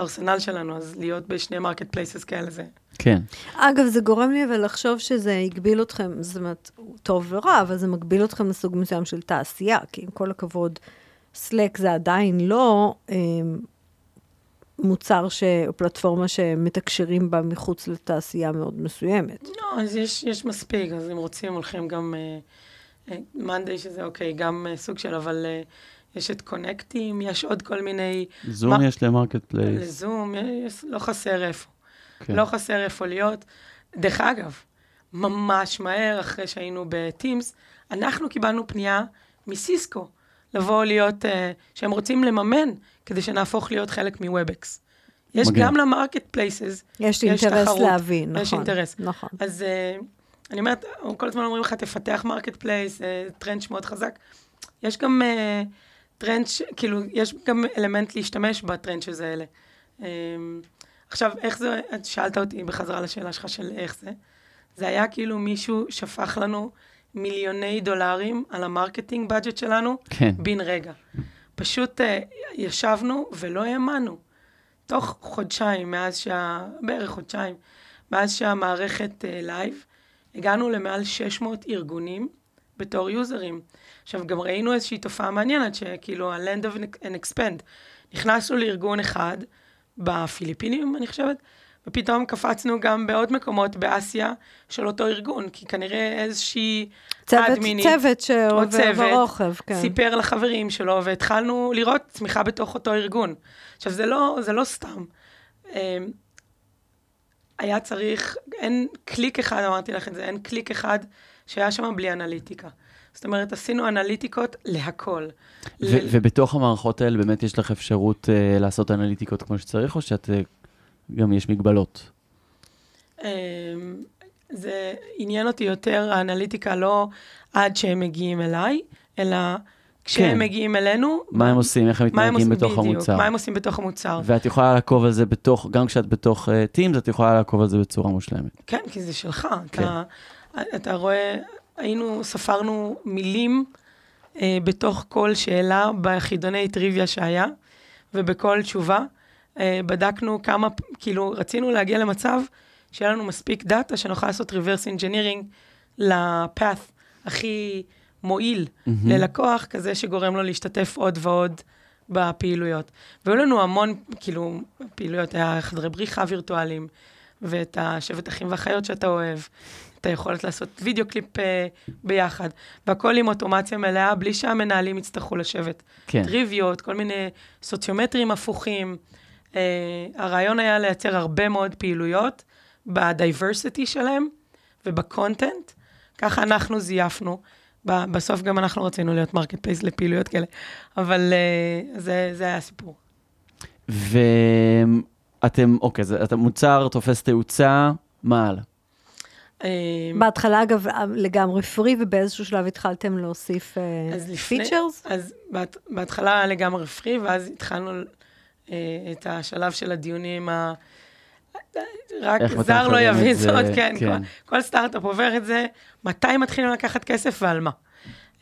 בארסנל שלנו, אז להיות בשני marketplaces כאלה זה... כן. אגב, זה גורם לי אבל לחשוב שזה הגביל אתכם, זאת אומרת, טוב ורע, אבל זה מגביל אתכם לסוג מסוים של תעשייה, כי עם כל הכבוד, Slack זה עדיין לא אה, מוצר ש... או פלטפורמה שמתקשרים בה מחוץ לתעשייה מאוד מסוימת. לא, אז יש, יש מספיק, אז אם רוצים, הולכים גם... מאנדיי, אה, אה, שזה אוקיי, גם אה, סוג של, אבל... אה, יש את Connecteam, יש עוד כל מיני... זום מה... יש ל marketplace. לזום, יש, לא חסר איפה. כן. לא חסר איפה להיות. דרך אגב, ממש מהר, אחרי שהיינו ב Teams, אנחנו קיבלנו פנייה מסיסקו, לבוא להיות, אה, שהם רוצים לממן כדי שנהפוך להיות חלק מ Webex. יש מגן. גם ל marketplaces, יש אינטרס תחרות, להבין, נכון. יש אינטרס. נכון. אז אה, אני אומרת, כל הזמן אומרים לך, תפתח marketplace, אה, טרנד שמאוד חזק. יש גם אה, טרנד, כאילו, יש גם אלמנט להשתמש בטרנד שזה אלה. אה, עכשיו, איך זה, את שאלת אותי בחזרה לשאלה שלך של איך זה. זה היה כאילו מישהו שפך לנו מיליוני דולרים על ה marketing budget שלנו, כן. בן רגע. פשוט אה, ישבנו ולא האמנו. תוך חודשיים, מאז שה... בערך חודשיים, מאז שהמערכת live, אה, הגענו למעל 600 ארגונים בתור יוזרים. עכשיו, גם ראינו איזושהי תופעה מעניינת, שכאילו ה-land and expand. נכנסנו לארגון אחד, בפיליפינים, אני חושבת, ופתאום קפצנו גם בעוד מקומות באסיה של אותו ארגון, כי כנראה איזושהי צוות, אדמינית, צוות שעובר ברוחב, כן. סיפר לחברים שלו, והתחלנו לראות צמיחה בתוך אותו ארגון. עכשיו, זה לא, זה לא סתם. אמ, היה צריך, אין קליק אחד, אמרתי לך את זה, אין קליק אחד שהיה שם בלי אנליטיקה. זאת אומרת, עשינו אנליטיקות להכל. ו- ל- ובתוך המערכות האלה באמת יש לך אפשרות uh, לעשות אנליטיקות כמו שצריך, או שאת uh, גם יש מגבלות? Um, זה עניין אותי יותר, האנליטיקה לא עד שהם מגיעים אליי, אלא כשהם כן. מגיעים אלינו. מה הם עושים, איך הם מתנהגים בתוך בדיוק, המוצר. מה הם עושים בתוך המוצר. ואת יכולה לעקוב על זה בתוך, גם כשאת בתוך uh, Teams, את יכולה לעקוב על זה בצורה מושלמת. כן, כי זה שלך. כן. אתה, אתה רואה, היינו, ספרנו מילים אה, בתוך כל שאלה בחידוני טריוויה שהיה, ובכל תשובה. אה, בדקנו כמה, כאילו, רצינו להגיע למצב שיהיה לנו מספיק דאטה שנוכל לעשות reverse engineering לפאth הכי מועיל mm-hmm. ללקוח, כזה שגורם לו להשתתף עוד ועוד בפעילויות. והיו לנו המון, כאילו, פעילויות, היה חדרי בריחה וירטואליים, ואת השבט אחים ואחיות שאתה אוהב, את היכולת לעשות וידאו קליפ אה, ביחד, והכל עם אוטומציה מלאה, בלי שהמנהלים יצטרכו לשבת. כן. טריוויות, כל מיני סוציומטרים הפוכים. אה, הרעיון היה לייצר הרבה מאוד פעילויות ב diversity שלהם וב content. ככה אנחנו זייפנו. בסוף גם אנחנו רצינו להיות marketplace לפעילויות כאלה, אבל אה, זה, זה היה הסיפור. ואתם, אוקיי, זה, אתה מוצר תופס תאוצה, מה הלאה? אמ, בהתחלה, אגב, לגמרי free, ובאיזשהו שלב התחלתם להוסיף features? אה, אז בהתחלה לגמרי free, ואז התחלנו אה, את השלב של הדיונים ה... רק זר לא יבין זאת, כן, כן. כל סטארט-אפ עובר את זה, מתי מתחילים לקחת כסף ועל מה.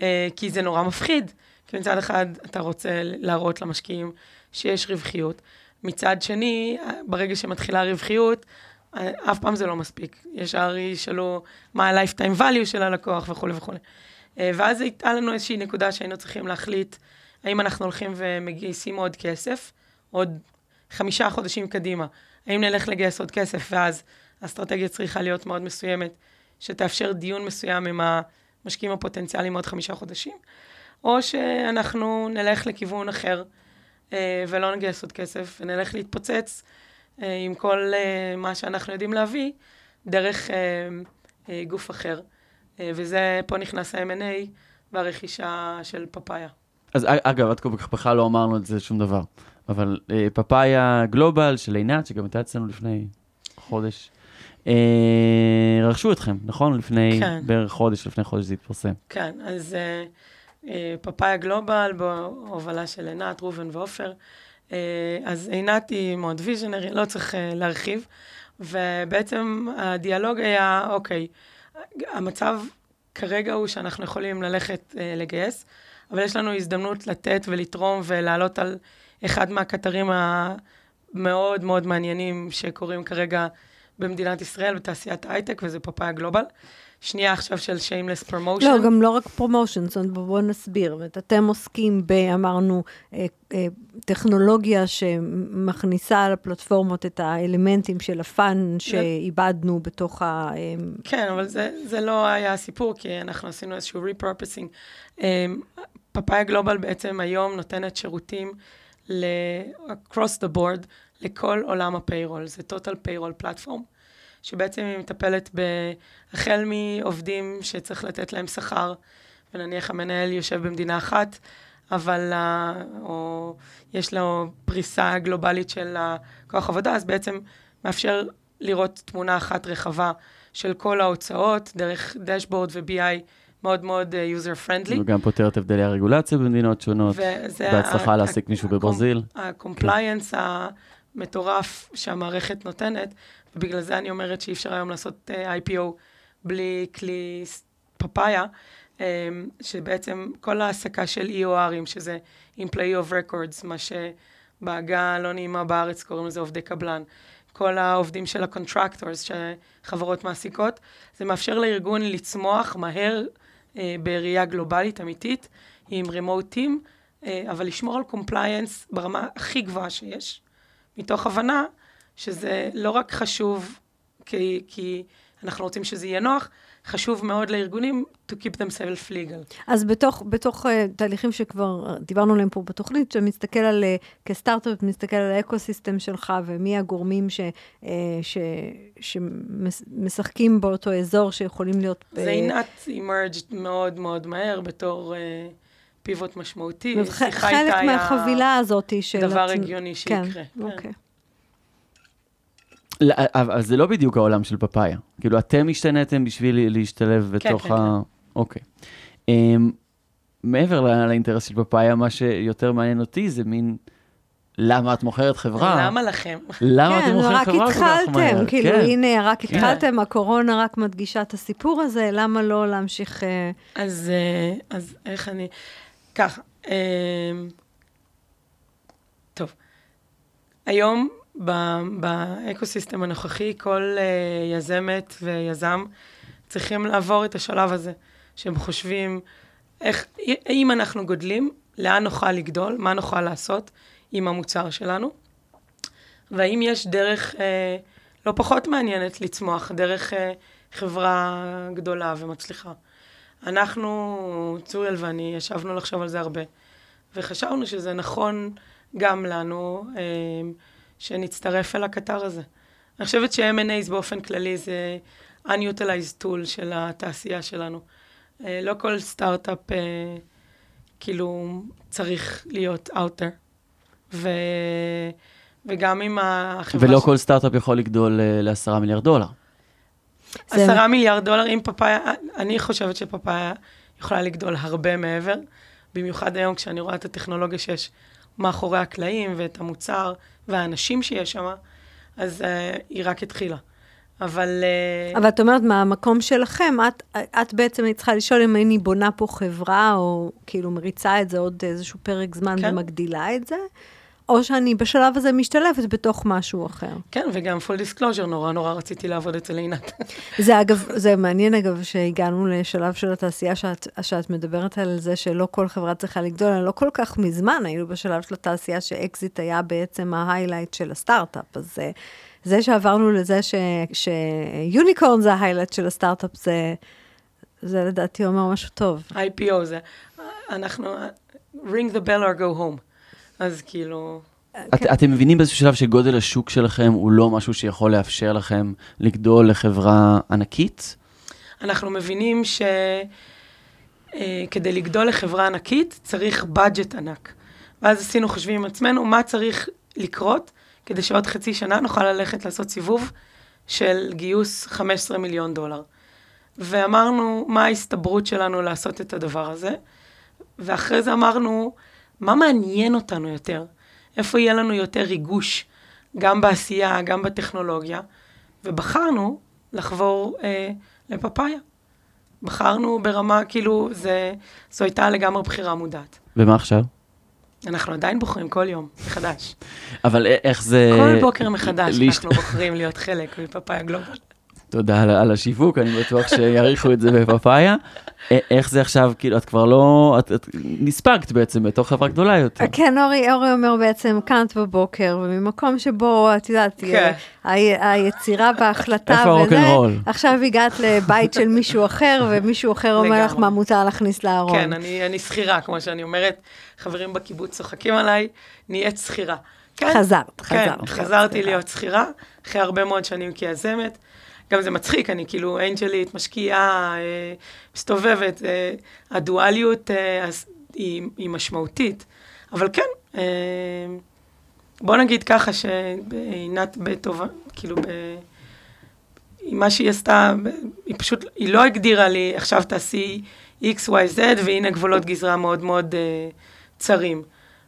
אה, כי זה נורא מפחיד, כי מצד אחד אתה רוצה להראות למשקיעים שיש רווחיות, מצד שני, ברגע שמתחילה רווחיות, אף פעם זה לא מספיק. ישר ישאלו מה ה-lifetime value של הלקוח וכולי וכולי. אה, ואז הייתה לנו איזושהי נקודה שהיינו צריכים להחליט האם אנחנו הולכים ומגייסים עוד כסף, עוד חמישה חודשים קדימה. האם נלך לגייס עוד כסף, ואז האסטרטגיה צריכה להיות מאוד מסוימת, שתאפשר דיון מסוים עם המשקיעים הפוטנציאליים עוד חמישה חודשים, או שאנחנו נלך לכיוון אחר אה, ולא נגייס עוד כסף, ונלך להתפוצץ אה, עם כל אה, מה שאנחנו יודעים להביא, דרך גוף אחר. וזה, פה נכנס ה-M&A והרכישה של פאפאיה. אז אגב, עד כה בכלל לא אמרנו את זה שום דבר, אבל פאפאיה גלובל של עינת, שגם הייתה אצלנו לפני חודש, רכשו אתכם, נכון? לפני כן. בערך חודש, לפני חודש זה התפרסם. כן, אז אה, פאפאיה גלובל, בהובלה של עינת, ראובן ועופר. אה, אז עינת היא מאוד ויז'נרי, לא צריך אה, להרחיב. ובעצם הדיאלוג היה, אוקיי, המצב כרגע הוא שאנחנו יכולים ללכת לגייס, אבל יש לנו הזדמנות לתת ולתרום ולעלות על אחד מהקטרים המאוד מאוד מעניינים שקורים כרגע במדינת ישראל, בתעשיית ההייטק, וזה פאפאיה גלובל. שנייה עכשיו של shameless promotion. לא, גם לא רק promotion, זאת אומרת, בואו נסביר. אתם עוסקים ב, אמרנו, אה, אה, טכנולוגיה שמכניסה על הפלטפורמות את האלמנטים של ה fun שאיבדנו בתוך ה... אה, כן, אבל זה, זה לא היה הסיפור, כי אנחנו עשינו איזשהו repurposing. אה, פאפאיה גלובל בעצם היום נותנת שירותים ל-across the board לכל עולם הפיירול, זה total payroll platform. שבעצם היא מטפלת החל מעובדים שצריך לתת להם שכר, ונניח המנהל יושב במדינה אחת, אבל, או יש לו פריסה גלובלית של כוח עבודה, אז בעצם מאפשר לראות תמונה אחת רחבה של כל ההוצאות, דרך דשבורד ו-BI מאוד מאוד user friendly. וגם פותר את הבדלי הרגולציה במדינות שונות. בהצלחה להעסיק מישהו בברזיל. ה-compliance המטורף שהמערכת נותנת, ובגלל זה אני אומרת שאי אפשר היום לעשות uh, אה, IPO בלי כלי פאפאיה, um, שבעצם כל ההעסקה של EORים, שזה Employee of Records, מה שבעגה הלא נעימה בארץ קוראים לזה עובדי קבלן, כל העובדים של ה-contractors שחברות מעסיקות, זה מאפשר לארגון לצמוח מהר uh, בראייה גלובלית אמיתית, עם remote team, uh, אבל לשמור על compliance ברמה הכי גבוהה שיש, מתוך הבנה שזה לא רק חשוב כי, כי אנחנו רוצים שזה יהיה נוח, חשוב מאוד לארגונים to keep themselves legal. אז בתוך, בתוך uh, תהליכים שכבר דיברנו עליהם פה בתוכנית, שמסתכל על, uh, כסטארט-אפ, מסתכל על האקו-סיסטם שלך ומי הגורמים ש, uh, ש, שמשחקים באותו אזור שיכולים להיות... זה עינת emerged מאוד מאוד מהר בתור... Uh, פיבוט משמעותי, שיחה איתה היה... חלק מהחבילה הזאת של... דבר הגיוני שיקרה. כן, כן. אוקיי. לא, אבל זה לא בדיוק העולם של פאפאיה. כאילו, אתם השתנתם בשביל להשתלב כן, בתוך כן, ה... כן. אוקיי. Um, מעבר לאינטרס של פאפאיה, מה שיותר מעניין אותי זה מין... למה את מוכרת חברה? למה לכם? למה אתם מוכרים חברה כל כך מהר? כן, כאילו, כן. הנה, רק התחלתם, כן. הקורונה רק מדגישה את הסיפור הזה, למה לא להמשיך... אה, אז, אה, אז איך אני... ככה, אמ, טוב, היום באקוסיסטם הנוכחי, כל uh, יזמת ויזם צריכים לעבור את השלב הזה, שהם חושבים איך, אם אנחנו גודלים, לאן נוכל לגדול, מה נוכל לעשות עם המוצר שלנו, והאם יש דרך uh, לא פחות מעניינת לצמוח, דרך uh, חברה גדולה ומצליחה. אנחנו, צוריאל ואני, ישבנו לחשוב על זה הרבה, וחשבנו שזה נכון גם לנו, uh, שנצטרף אל הקטר הזה. אני חושבת ש-M&A באופן כללי זה unutilized tool של התעשייה שלנו. אה, לא כל סטארט-אפ אה, כאילו צריך להיות out there. ו... וגם עם החברה... ולא ש... כל סטארט-אפ יכול לגדול אה, לעשרה מיליארד דולר. עשרה. מיליארד דולר, אם פאפאיה, אני חושבת שפאפאיה יכולה לגדול הרבה מעבר, במיוחד היום כשאני רואה את הטכנולוגיה שיש מאחורי הקלעים ואת המוצר והאנשים שיש שם, אז אה, היא רק התחילה. אבל... אה... אבל את אומרת, מהמקום שלכם, את, את בעצם צריכה לשאול אם אני בונה פה חברה, או כאילו מריצה את זה עוד איזשהו פרק זמן כן. ומגדילה את זה, או שאני בשלב הזה משתלבת בתוך משהו אחר. כן, וגם full disclosure, נורא נורא רציתי לעבוד אצל עינת. זה אגב, זה מעניין אגב, שהגענו לשלב של התעשייה שאת, שאת מדברת על זה שלא כל חברה צריכה לגדול, לא כל כך מזמן היינו בשלב של התעשייה שאקזיט היה בעצם ה highlight של הסטארט-אפ, אז זה, זה שעברנו לזה שיוניקורן זה ההיילייט של הסטארט-אפ, זה, זה לדעתי אומר משהו טוב. IPO זה, אנחנו, ring the bell or go home. אז כאילו... את, כן. אתם מבינים באיזשהו שלב שגודל השוק שלכם הוא לא משהו שיכול לאפשר לכם לגדול לחברה ענקית? אנחנו מבינים שכדי אה, לגדול לחברה ענקית צריך budget ענק. ואז עשינו חושבים עם עצמנו מה צריך לקרות כדי שעוד חצי שנה נוכל ללכת לעשות סיבוב של גיוס 15 מיליון דולר. ואמרנו, מה ההסתברות שלנו לעשות את הדבר הזה? ואחרי זה אמרנו, מה מעניין אותנו יותר? איפה יהיה לנו יותר ריגוש, גם בעשייה, גם בטכנולוגיה? ובחרנו לחבור אה, לפאפאיה. בחרנו ברמה, כאילו, זה, זו הייתה לגמרי בחירה מודעת. ומה עכשיו? אנחנו עדיין בוחרים כל יום מחדש. אבל איך זה... כל בוקר מחדש אנחנו בוחרים להיות חלק מפאפאיה גלובל. תודה על, על השיווק, אני בטוח שיעריכו את זה בפאפאיה. איך זה עכשיו, כאילו, את כבר לא, את, את נספגת בעצם בתוך חברה גדולה יותר. כן, אורי, אורי אומר בעצם, קמת בבוקר, וממקום שבו, את יודעת, כן. היצירה וההחלטה איפה הרוקנרול? עכשיו הגעת לבית של מישהו אחר, ומישהו אחר אומר לך מה מותר להכניס לארון. כן, אני, אני שכירה, כמו שאני אומרת, חברים בקיבוץ צוחקים עליי, נהיית שכירה. כן, חזרת, חזרת. כן, חזרתי להיות שכירה, אחרי הרבה מאוד שנים כיזמת. גם זה מצחיק, אני כאילו אנג'לית, משקיעה, אה, מסתובבת, אה, הדואליות אה, היא, היא משמעותית. אבל כן, בוא נגיד ככה שעינת בטובה, כאילו, ב... מה שהיא עשתה, היא פשוט, היא לא הגדירה לי, עכשיו תעשי x, y, z, והנה גבולות גזרה מאוד מאוד צרים.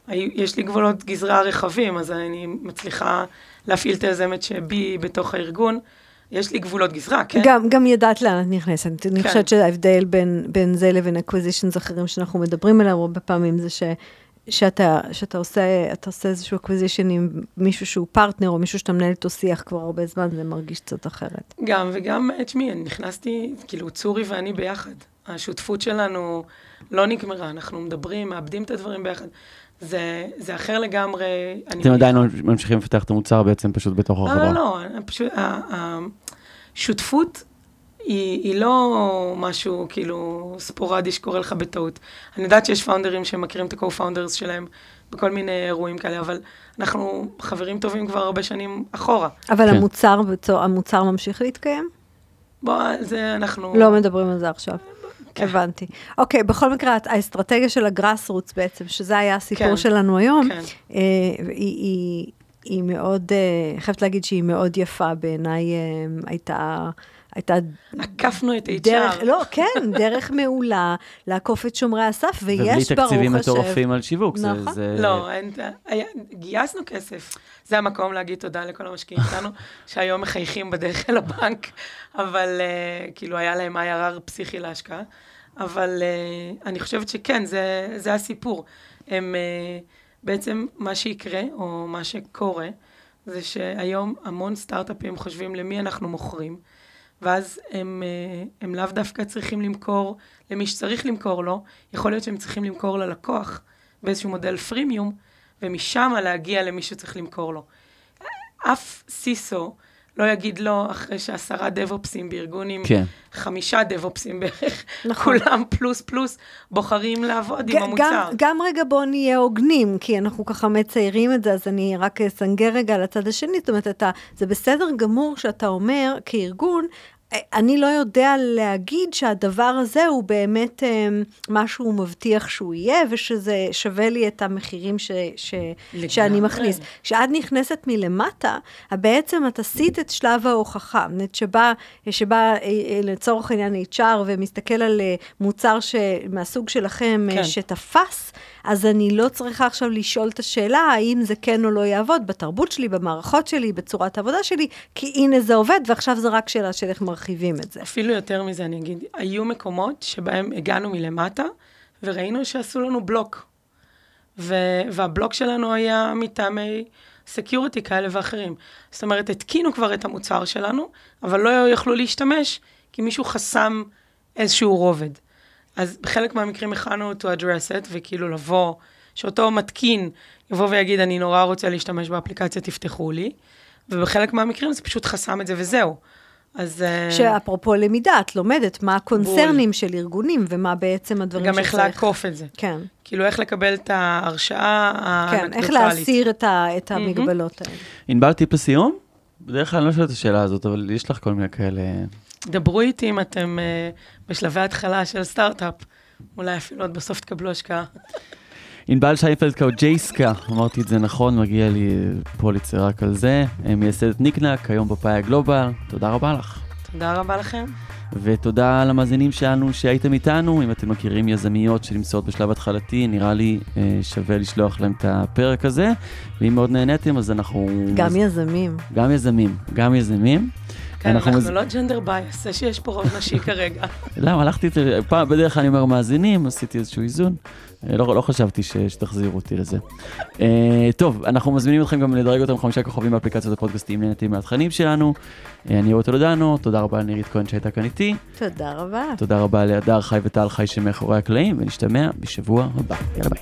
יש לי גבולות גזרה רחבים, אז אני מצליחה להפעיל את היזמת שבי בתוך הארגון. יש לי גבולות גזרה, כן? גם, גם ידעת לאן את נכנסת. כן. אני חושבת שההבדל בין, בין זה לבין acquisitions אחרים שאנחנו מדברים עליהם הרבה פעמים, זה ש, שאתה, שאתה עושה, עושה איזשהו acquisition עם מישהו שהוא פרטנר, או מישהו שאתה מנהל איתו שיח כבר הרבה זמן, זה מרגיש קצת אחרת. גם, וגם, תשמעי, אני נכנסתי, כאילו, צורי ואני ביחד. השותפות שלנו לא נגמרה, אנחנו מדברים, מאבדים את הדברים ביחד. זה, זה אחר לגמרי. אתם עדיין ממשיכים לפתח את המוצר בעצם פשוט בתוך החברה. לא, לא, לא, פשוט, השותפות היא, היא לא משהו כאילו ספורדי שקורה לך בטעות. אני יודעת שיש פאונדרים שמכירים את ה-co-founders שלהם בכל מיני אירועים כאלה, אבל אנחנו חברים טובים כבר הרבה שנים אחורה. אבל כן. המוצר, המוצר ממשיך להתקיים? בוא, זה אנחנו... לא מדברים על זה עכשיו. כן. הבנתי. אוקיי, בכל מקרה, האסטרטגיה של הגראס רוץ בעצם, שזה היה הסיפור כן. שלנו היום, כן. אה, היא, היא, היא מאוד, אה, חייבת להגיד שהיא מאוד יפה בעיניי, אה, הייתה... הייתה... עקפנו את HR. דרך, לא, כן, דרך מעולה לעקוף את שומרי הסף, ויש ברוך השם... ובלי תקציבים מטורפים על שיווק. נכון. זה, זה... לא, אין, היה, גייסנו כסף. זה המקום להגיד תודה לכל המשקיעים שלנו, שהיום מחייכים בדרך אל הבנק, אבל uh, כאילו היה להם IRR פסיכי להשקעה. אבל uh, אני חושבת שכן, זה, זה הסיפור. הם... Uh, בעצם מה שיקרה, או מה שקורה, זה שהיום המון סטארט-אפים חושבים למי אנחנו מוכרים, ואז הם, אה, הם לאו דווקא צריכים למכור למי שצריך למכור לו, יכול להיות שהם צריכים למכור ללקוח באיזשהו מודל פרימיום, ומשם להגיע למי שצריך למכור לו. אף סיסו לא יגיד לו, אחרי שעשרה דב-אופסים בארגון עם כן. חמישה דב-אופסים בערך, נכון. כולם פלוס פלוס בוחרים לעבוד עם המוצר. גם, גם רגע בואו נהיה הוגנים, כי אנחנו ככה מציירים את זה, אז אני רק אסנגר רגע לצד השני, זאת אומרת, אתה, זה בסדר גמור שאתה אומר, כארגון, אני לא יודע להגיד שהדבר הזה הוא באמת אה, משהו מבטיח שהוא יהיה, ושזה שווה לי את המחירים ש, ש, שאני מכניס. כשאת נכנסת מלמטה, בעצם את עשית את שלב ההוכחה, שבה, שבה אה, אה, לצורך העניין HR ומסתכל על מוצר ש, מהסוג שלכם כן. שתפס, אז אני לא צריכה עכשיו לשאול את השאלה האם זה כן או לא יעבוד בתרבות שלי, במערכות שלי, בצורת העבודה שלי, כי הנה זה עובד, ועכשיו זה רק שאלה של איך מרחיבים את זה. אפילו יותר מזה, אני אגיד, היו מקומות שבהם הגענו מלמטה, וראינו שעשו לנו בלוק. ו- והבלוק שלנו היה מטעמי security כאלה ואחרים. זאת אומרת, התקינו כבר את המוצר שלנו, אבל לא יכלו להשתמש, כי מישהו חסם איזשהו רובד. אז בחלק מהמקרים הלכנו to address it, וכאילו לבוא, שאותו מתקין יבוא ויגיד, אני נורא רוצה להשתמש באפליקציה, תפתחו לי. ובחלק מהמקרים זה פשוט חסם את זה וזהו. אז... אה, שאפרופו למידה, את לומדת מה הקונצרנים של ארגונים ומה בעצם הדברים גם שצריך. איך לעקוף את זה. כן, כאילו, איך לקבל את ההרשאה כן, האנקדוטלית. איך להסיר את, ה, את המגבלות האלה. ענבל טיפ לסיום? בדרך כלל אני לא שואל את השאלה הזאת, אבל יש לך כל מיני כאלה... דברו איתי אם אתם uh, בשלבי התחלה של סטארט-אפ. אולי אפילו עוד בסוף תקבלו השקעה. ענבל שיינפלד קאו ג'ייסקה, אמרתי את זה נכון, מגיע לי פוליצר רק על זה. מייסדת ניקנק, היום בפאי הגלובל. תודה רבה לך. תודה רבה לכם. ותודה למאזינים שלנו שהייתם איתנו. אם אתם מכירים יזמיות שנמצאות בשלב התחלתי, נראה לי אה, שווה לשלוח להם את הפרק הזה. ואם מאוד נהניתם, אז אנחנו... גם יזמים. גם יזמים, גם יזמים. כן, אנחנו, אנחנו מז... לא gender based, זה שיש פה רוב נשי כרגע. למה, הלכתי את זה, פעם, בדרך כלל אני אומר מאזינים, עשיתי איזשהו איזון. לא, לא חשבתי ש, שתחזירו אותי לזה. אה, טוב, אנחנו מזמינים אתכם גם לדרג אותם חמישה כוכבים באפליקציות הפודקאסטים נהנתם מהתכנים שלנו. אה, אני רואה טולדנו, תודה רבה לנירית כהן שהייתה כאן איתי. תודה רבה. תודה רבה להדר חי וטל חי שמאחורי הקלעים, ונשתמע בשבוע הבא. יאללה ביי.